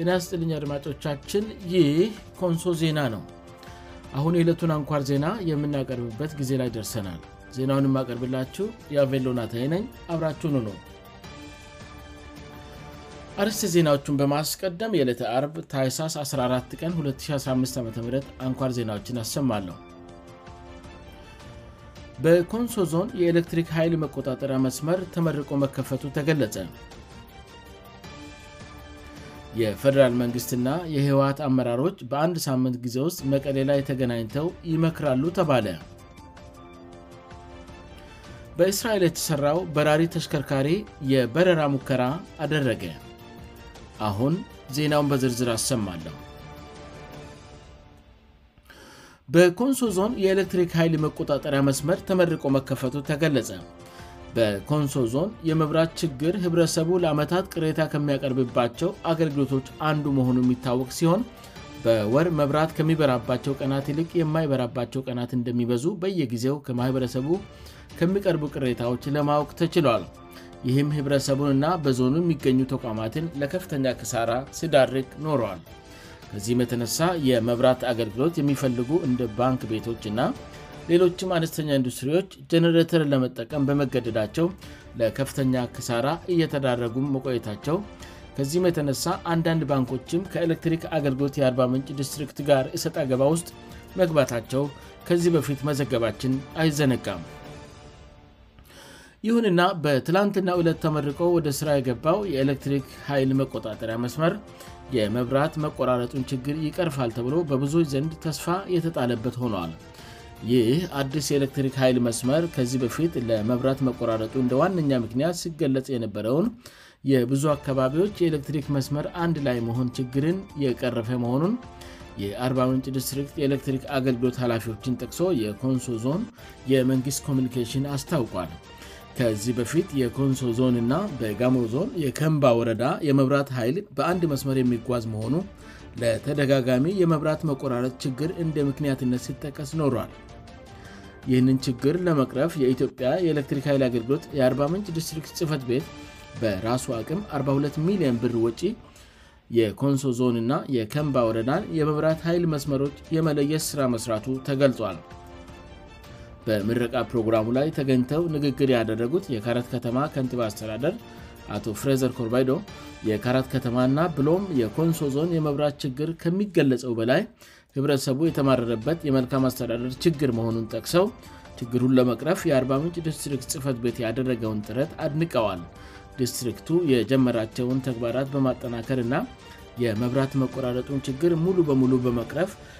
ኢናስ ጥልኛ አድማጮቻችን ይህ ኮንሶ ዜና ነው አሁን የዕለቱን አንኳር ዜና የምናቀርብበት ጊዜ ላይ ደርሰናል ዜናውን የማቀርብላችሁ የአቬሎናትይነኝ አብራችሁኑ ኑ አርስት ዜናዎቹን በማስቀደም የዕለተ አብ ታይሳስ 14 ቀን 2015 ዓም አንኳር ዜናዎችን ያሰማለሁ በኮንሶ ዞን የኤሌክትሪክ ኃይል መቆጣጠሪያ መስመር ተመርቆ መከፈቱ ተገለጸ የፈደራል መንግሥትና የህወሀት አመራሮች በአንድ ሳምንት ጊዜ ውስጥ መቀሌ ላይ የተገናኝተው ይመክራሉ ተባለ በእስራኤል የተሠራው በራሪ ተሽከርካሪ የበረራ ሙከራ አደረገ አሁን ዜናውን በዝርዝር አሰማለሁ በኮንሶ ዞን የኤሌክትሪክ ኃይል መቆጣጠሪያ መስመር ተመርቆ መከፈቱ ተገለጸ በኮንሶ ዞን የመብራት ችግር ኅብረተሰቡ ለዓመታት ቅሬታ ከሚያቀርብባቸው አገልግሎቶች አንዱ መሆኑ የሚታወቅ ሲሆን በወር መብራት ከሚበራባቸው ቀናት ይልቅ የማይበራባቸው ቀናት እንደሚበዙ በየጊዜው ከማኅበረሰቡ ከሚቀርቡ ቅሬታዎች ለማወቅ ተችሏል ይህም ህብረተሰቡን ና በዞኑ የሚገኙ ተቋማትን ለከፍተኛ ክሳራ ስዳድርግ ኖረዋል ከዚህም የተነሳ የመብራት አገልግሎት የሚፈልጉ እንደ ባንክ ቤቶች እና ሌሎችም አነስተኛ ኢንዱስትሪዎች ጀኔሬተርን ለመጠቀም በመገደዳቸው ለከፍተኛ ክሳራ እየተዳረጉም መቆየታቸው ከዚህም የተነሳ አንዳንድ ባንኮችም ከኤሌክትሪክ አገልግሎት የአባምንጭ ዲስትሪክት ጋር እሰት አገባ ውስጥ መግባታቸው ከዚህ በፊት መዘገባችን አይዘነጋም ይሁንና በትላንትና ዕለት ተመርቀው ወደ ስራ የገባው የኤሌክትሪክ ኃይል መቆጣጠሪያ መስመር የመብራት መቆራረጡን ችግር ይቀርፋል ተብሎ በብዙዎች ዘንድ ተስፋ የተጣለበት ሆነዋል ይህ አዲስ የኤሌክትሪክ ኃይል መስመር ከዚህ በፊት ለመብራት መቆራረጡ እንደ ዋነኛ ምክንያት ሲገለጽ የነበረውን የብዙ አካባቢዎች የኤሌክትሪክ መስመር አንድ ላይ መሆን ችግርን የቀረፈ መሆኑን የ40ውንጭ ዲስትሪክት የኤሌክትሪክ አገልግሎት ኃላፊዎችን ጥቅሶ የኮንሶ ዞን የመንግሥት ኮሚኒኬሽን አስታውቋል ከዚህ በፊት የኮንሶ ዞንእና በጋሞዞን የከንባ ወረዳ የመብራት ኃይል በአንድ መስመር የሚጓዝ መሆኑ ለተደጋጋሚ የመብራት መቆራረት ችግር እንደ ምክንያትነት ሲጠቀስ ኖሯል ይህንን ችግር ለመቅረፍ የኢትዮጵያ የኤሌክትሪክ ኃይል አገልግሎት የ40 ምንጭ ዲስትሪክት ጽፈት ቤት በራሱ አቅም 42 ሚሊዮን ብር ውጪ የኮንሶ ዞንእና የከንባ ወረዳን የመብራት ኃይል መስመሮች የመለየስ ሥራ መሥራቱ ተገልጿል በመረቃ ፕሮግራሙ ላይ ተገኝተው ንግግር ያደረጉት የካረት ከተማ ከንትባ አስተዳደር አቶ ፍሬዘር ኮርባይዶ የካራት ከተማና ብሎም የኮንሶ ዞን የመብራት ችግር ከሚገለጸው በላይ ህብረተሰቡ የተማረረበት የመልካም አስተዳደር ችግር መሆኑን ጠቅሰው ችግሩን ለመቅረፍ የ40ጭ ዲስትሪክት ጽፈት ቤት ያደረገውን ጥረት አድንቀዋል ዲስትሪክቱ የጀመራቸውን ተግባራት በማጠናከር ና የመብራት መቆራረጡን ችግር ሙሉ በሙሉ በመቅረፍ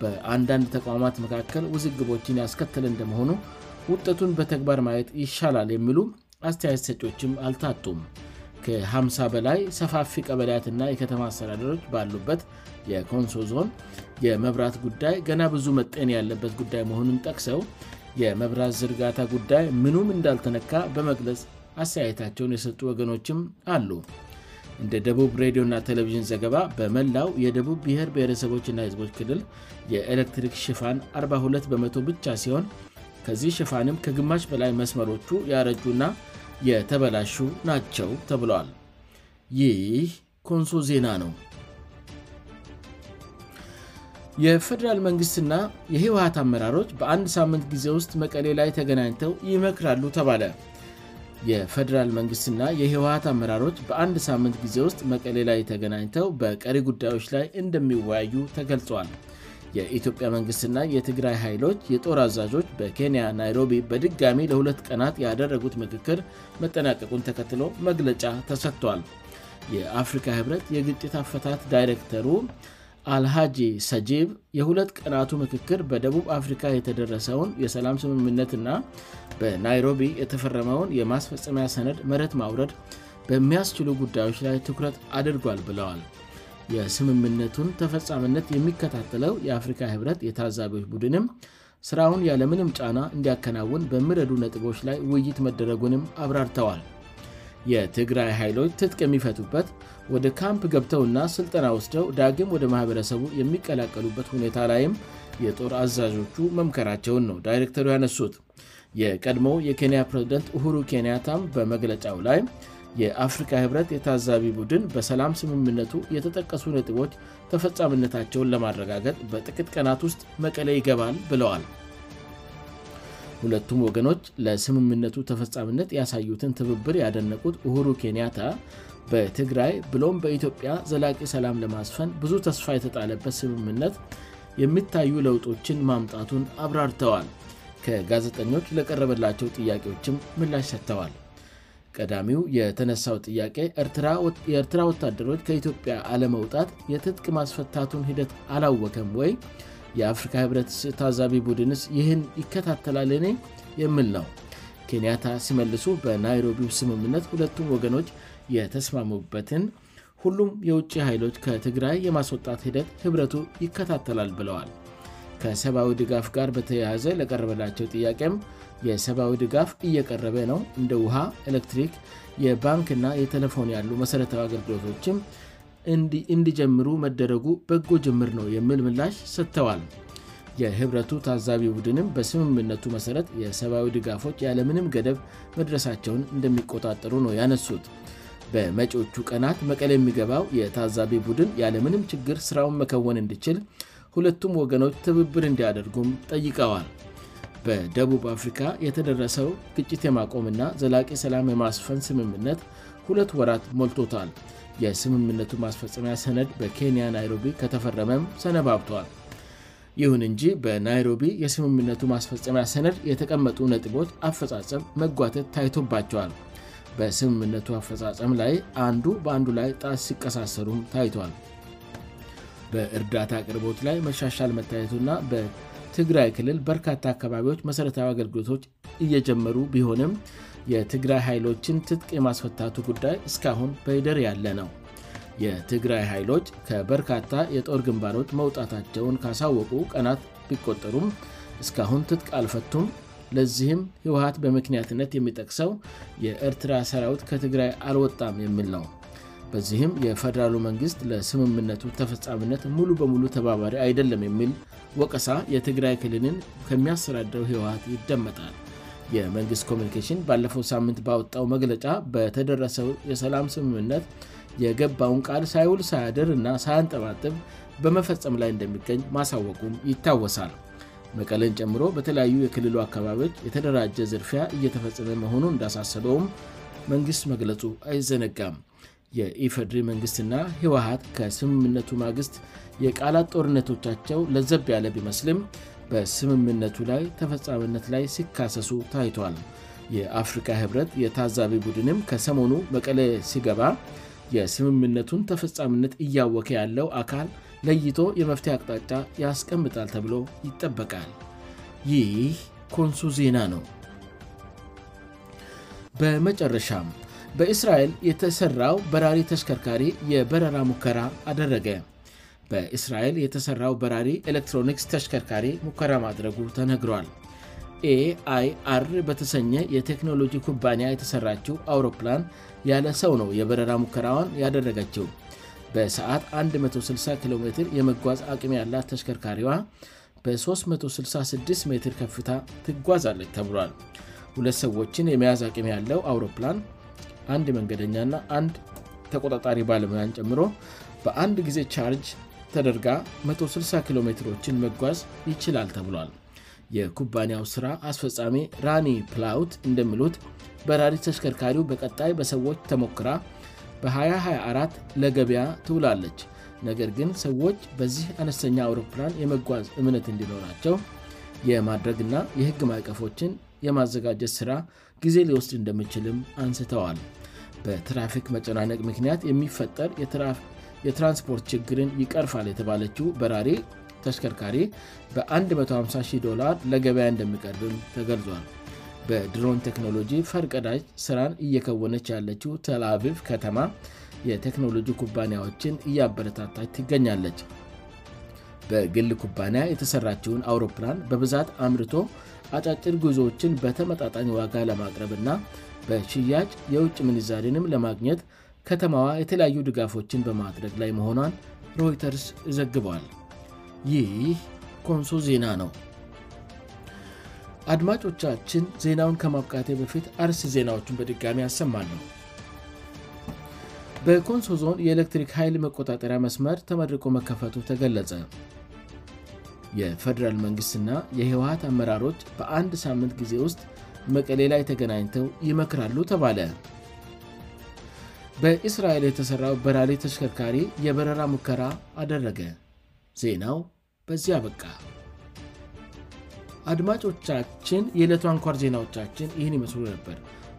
በአንዳንድ ተቃውማት መካከል ውዝግቦችን ያስከተል እንደመሆኑ ውጠቱን በተግባር ማየት ይሻላል የሚሉ አስተያየት ሰችም አልታጡም ከ50 በላይ ሰፋፊ ቀበልያትና የከተማ አተዳደሮች ባሉበት የኮንሶ ዞን የመብራት ጉዳይ ገና ብዙ መጠን ያለበት ጉዳይ መሆኑን ጠቅሰው የመብራት ዝርጋታ ጉዳይ ምኑም እንዳልተነካ በመግለጽ አስተያየታቸውን የሰጡ ወገኖችም አሉ እንደ ደቡብ ሬዲዮእና ቴሌቪዥን ዘገባ በመላው የደቡብ ብሔር ብሔረሰቦችና ህዝቦች ክልል የኤሌክትሪክ ሽፋን 42በመ0 ብቻ ሲሆን ከዚህ ሽፋንም ከግማሽ በላይ መስመሮቹ ያረጁና የተበላሹ ናቸው ተብለል ይህ ኮንሶ ዜና ነው የፈደራል መንግስትና የህወሃት አመራሮች በአንድ ሳምንት ጊዜ ውስጥ መቀሌ ላይ ተገናኝተው ይመክራሉ ተባለ የፈደራል መንግስትና የህወሀት አመራሮች በአንድ ሳምንት ጊዜ ውስጥ መቀሌ ላይ ተገናኝተው በቀሪ ጉዳዮች ላይ እንደሚወያዩ ተገልጿል የኢትዮጵያ መንግሥትና የትግራይ ኃይሎች የጦር አዛዦች በኬንያ ናይሮቢ በድጋሚ ለሁለት ቀናት ያደረጉት ምክክር መጠናቀቁን ተከትሎ መግለጫ ተሰጥቷል የአፍሪካ ኅብረት የግጭት አፈታት ዳይሬክተሩ አልሃጂ ሰጂብ የሁለት ቀናቱ ምክክር በደቡብ አፍሪካ የተደረሰውን የሰላም ስምምነትና በናይሮቢ የተፈረመውን የማስፈጸሚያ ሰነድ መረት ማውረድ በሚያስችሉ ጉዳዮች ላይ ትኩረት አድርጓል ብለዋል የስምምነቱን ተፈጻምነት የሚከታተለው የአፍሪካ ህብረት የታዛቢዎች ቡድንም ስራውን ያለምንም ጫና እንዲያከናውን በምረዱ ነጥቦች ላይ ውይይት መደረጉንም አብራርተዋል የትግራይ ኃይሎች ትጥቅ የሚፈቱበት ወደ ካምፕ ገብተውና ስልጠና ውስደው ዳግም ወደ ማህበረሰቡ የሚቀላቀሉበት ሁኔታ ላይም የጦር አዛዦቹ መምከራቸውን ነው ዳይሬክተሩ ያነሱት የቀድሞው የኬንያ ፕሬዝደንት ሁሩ ኬንያታም በመግለጫው ላይ የአፍሪካ ህብረት የታዛቢ ቡድን በሰላም ስምምነቱ የተጠቀሱ ነጥቦች ተፈጻምነታቸውን ለማረጋገጥ በጥቂት ቀናት ውስጥ መቀለ ይገባል ብለዋል ሁለቱም ወገኖች ለስምምነቱ ተፈጻምነት ያሳዩትን ትብብር ያደነቁት ሁሩ ኬንያታ በትግራይ ብሎም በኢትዮጵያ ዘላቂ ሰላም ለማስፈን ብዙ ተስፋ የተጣለበት ስምምነት የሚታዩ ለውጦችን ማምጣቱን አብራርተዋል ከጋዜጠኞች ለቀረበላቸው ጥያቄዎችም ምላሽ ሰጥተዋል ቀዳሚው የተነሳው ጥያቄ የእርትራ ወታደሮች ከኢትዮጵያ አለመውጣት የትጥቅ ማስፈታቱን ሂደት አላወከም ወይ የአፍሪካ ህብረት ታዛቢ ቡድንስ ይህን ይከታተላል እኔ የምል ነው ኬንያታ ሲመልሱ በናይሮቢው ስምምነት ሁለቱም ወገኖች የተስማሙበትን ሁሉም የውጭ ኃይሎች ከትግራይ የማስወጣት ሂደት ኅብረቱ ይከታተላል ብለዋል ከሰብአዊ ድጋፍ ጋር በተያያዘ ለቀረበላቸው ጥያቄም የሰብዊ ድጋፍ እየቀረበ ነው እንደ ውሃ ኤሌክትሪክ የባንክና የቴለፎን ያሉ መሠረታዊ አገልግሎቶችም እንዲጀምሩ መደረጉ በጎ ጅምር ነው የሚል ምላሽ ሰጥተዋል የህብረቱ ታዛቢ ቡድንም በስምምነቱ መሠረት የሰብዊ ድጋፎች ያለምንም ገደብ መድረሳቸውን እንደሚቆጣጠሩ ነው ያነሱት በመጪዎቹ ቀናት መቀለ የሚገባው የታዛቢ ቡድን ያለምንም ችግር ስራውን መከወን እንድችል ሁለቱም ወገኖች ትብብር እንዲያደርጉም ጠይቀዋል በደቡብ አፍሪካ የተደረሰው ግጭት የማቆምና ዘላቂ ሰላም የማስፈን ስምምነት ሁለት ወራት ሞልቶታል የስምምነቱ ማስፈጸሚያ ሰነድ በኬንያ ናይሮቢ ከተፈረመም ሰነባብቷል ይሁን እንጂ በናይሮቢ የስምምነቱ ማስፈጸሚያ ሰነድ የተቀመጡ ነጥቦች አፈፃፀም መጓተት ታይቶባቸዋል በስምምነቱ አፈፃፀም ላይ አንዱ በአንዱ ላይ ጣስ ሲቀሳሰሩም ታይቷል በእርዳታ አቅርቦት ላይ መሻሻል መታየቱና በትግራይ ክልል በርካታ አካባቢዎች መሠረታዊ አገልግሎቶች እየጀመሩ ቢሆንም የትግራይ ኃይሎችን ትጥቅ የማስፈታቱ ጉዳይ እስካሁን በሂደር ያለ ነው የትግራይ ኃይሎች ከበርካታ የጦር ግንባሮች መውጣታቸውን ካሳወቁ ቀናት ቢቆጠሩም እስካሁን ትጥቅ አልፈቱም ለዚህም ህወሀት በምክንያትነት የሚጠቅሰው የእርትራ ሰራዊት ከትግራይ አልወጣም የሚል ነው በዚህም የፈደራሉ መንግስት ለስምምነቱ ተፈፃሚነት ሙሉ በሙሉ ተባባሪ አይደለም የሚል ወቀሳ የትግራይ ክልልን ከሚያሰዳደረው ህወሀት ይደመጣል የመንግስት ኮሚኒኬሽን ባለፈው ሳምንት ባወጣው መግለጫ በተደረሰው የሰላም ስምምነት የገባውን ቃል ሳይውል ሳያድር እና ሳያንጠባጥብ በመፈጸም ላይ እንደሚገኝ ማሳወቁም ይታወሳል መቀለን ጨምሮ በተለያዩ የክልሉ አካባቢዎች የተደራጀ ዝርፊያ እየተፈጸመ መሆኑ እንዳሳሰለውም መንግስት መግለጹ አይዘነጋም የኢፈድሪ መንግሥትና ህወሀት ከስምምነቱ ማግስት የቃላት ጦርነቶቻቸው ለዘብ ያለ ቢመስልም በስምምነቱ ላይ ተፈጻመነት ላይ ሲካሰሱ ታይቷል የአፍሪካ ህብረት የታዛቢ ቡድንም ከሰሞኑ መቀለ ሲገባ የስምምነቱን ተፈጻምነት እያወከ ያለው አካል ለይቶ የመፍትሄ አቅጣጫ ያስቀምጣል ተብሎ ይጠበቃል ይህ ኮንሱ ዜና ነው በመጨረሻም በኢስራኤል የተሠራው በራሪ ተሽከርካሪ የበረራ ሙከራ አደረገ በእስራኤል የተሠራው በራሪ ኤሌክትሮኒክስ ተሽከርካሪ ሙከራ ማድረጉ ተነግሯል aአiአr በተሰኘ የቴክኖሎጂ ኩባንያ የተሠራችው አውሮፕላን ያለ ሰው ነው የበረራ ሙከራዋን ያደረገችው በሰዓት 160 ኪሜ የመጓዝ አቅም ያላት ተሽከርካሪዋ በ366 ሜትር ከፍታ ትጓዝለች ተብሏል ሁለት ሰዎችን የመያዝ አቅም ያለው አውሮፕላን አንድ መንገደኛ ና አንድ ተቆጣጣሪ ባለሙያን ጨምሮ በአንድ ጊዜ ቻርጅ ተደርጋ 160 ኪሎሜትሮችን መጓዝ ይችላል ተብሏል የኩባንያው ሥራ አስፈፃሜ ራኒ ፕላውት እንደምሉት በራሪት ተሽከርካሪው በቀጣይ በሰዎች ተሞክራ በ224 ለገቢያ ትውላለች ነገር ግን ሰዎች በዚህ አነተኛ አውሮፕላን የመጓዝ እምነት እንዲኖራቸው የማድረግና የህግ ማዕቀፎችን የማዘጋጀት ሥራ ጊዜ ሊወስድ እንደሚችልም አንስተዋል በትራፊክ መጨናነቅ ምክንያት የሚፈጠር የትራንስፖርት ችግርን ይቀርፋል የተባለችው በራሪ ተሽከርካሪ በ150ዶ ለገበያ እንደሚቀዱን ተገልጿል በድሮን ቴክኖሎጂ ፈርቀዳጅ ስራን እየከወነች ያለችው ትላብብ ከተማ የቴክኖሎጂ ኩባንያዎችን እያአበረታታ ትገኛለች በግል ኩባንያ የተሰራችውን አውሮፕላን በብዛት አምርቶ አጫጭር ጉዞዎችን በተመጣጣኝ ዋጋ ለማቅረብ እና በሽያጭ የውጭ ምንዛሪንም ለማግኘት ከተማዋ የተለያዩ ድጋፎችን በማድረግ ላይ መሆኗን ሮይተርስ እዘግቧል ይህ ኮንሶ ዜና ነው አድማጮቻችን ዜናውን ከማብቃቴ በፊት አርስ ዜናዎቹን በድጋሚ አሰማለም በኮንሶ ዞን የኤሌክትሪክ ኃይል መቆጣጠሪያ መስመር ተመርቆ መከፈቱ ተገለጸ የፈዴራል መንግሥትና የህወሀት አመራሮች በአንድ ሳምንት ጊዜ ውስጥ መቀሌ ላይ ተገናኝተው ይመክራሉ ተባለ በእስራኤል የተሠራው በራሊ ተሽከርካሪ የበረራ ሙከራ አደረገ ዜናው በዚህ አበቃ አድማጮቻችን የዕለቱ አንኳር ዜናዎቻችን ይህን ይመስሉ ነበር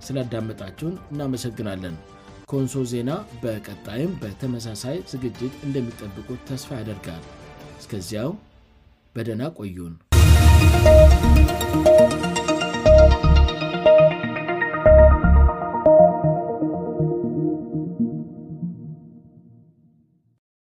ስላዳመጣችሁን እናመሰግናለን ከንሶ ዜና በቀጣይም በተመሳሳይ ዝግጅት እንደሚጠብቁ ተስፋ ያደርጋል እስከዚያው በደና ቆዩን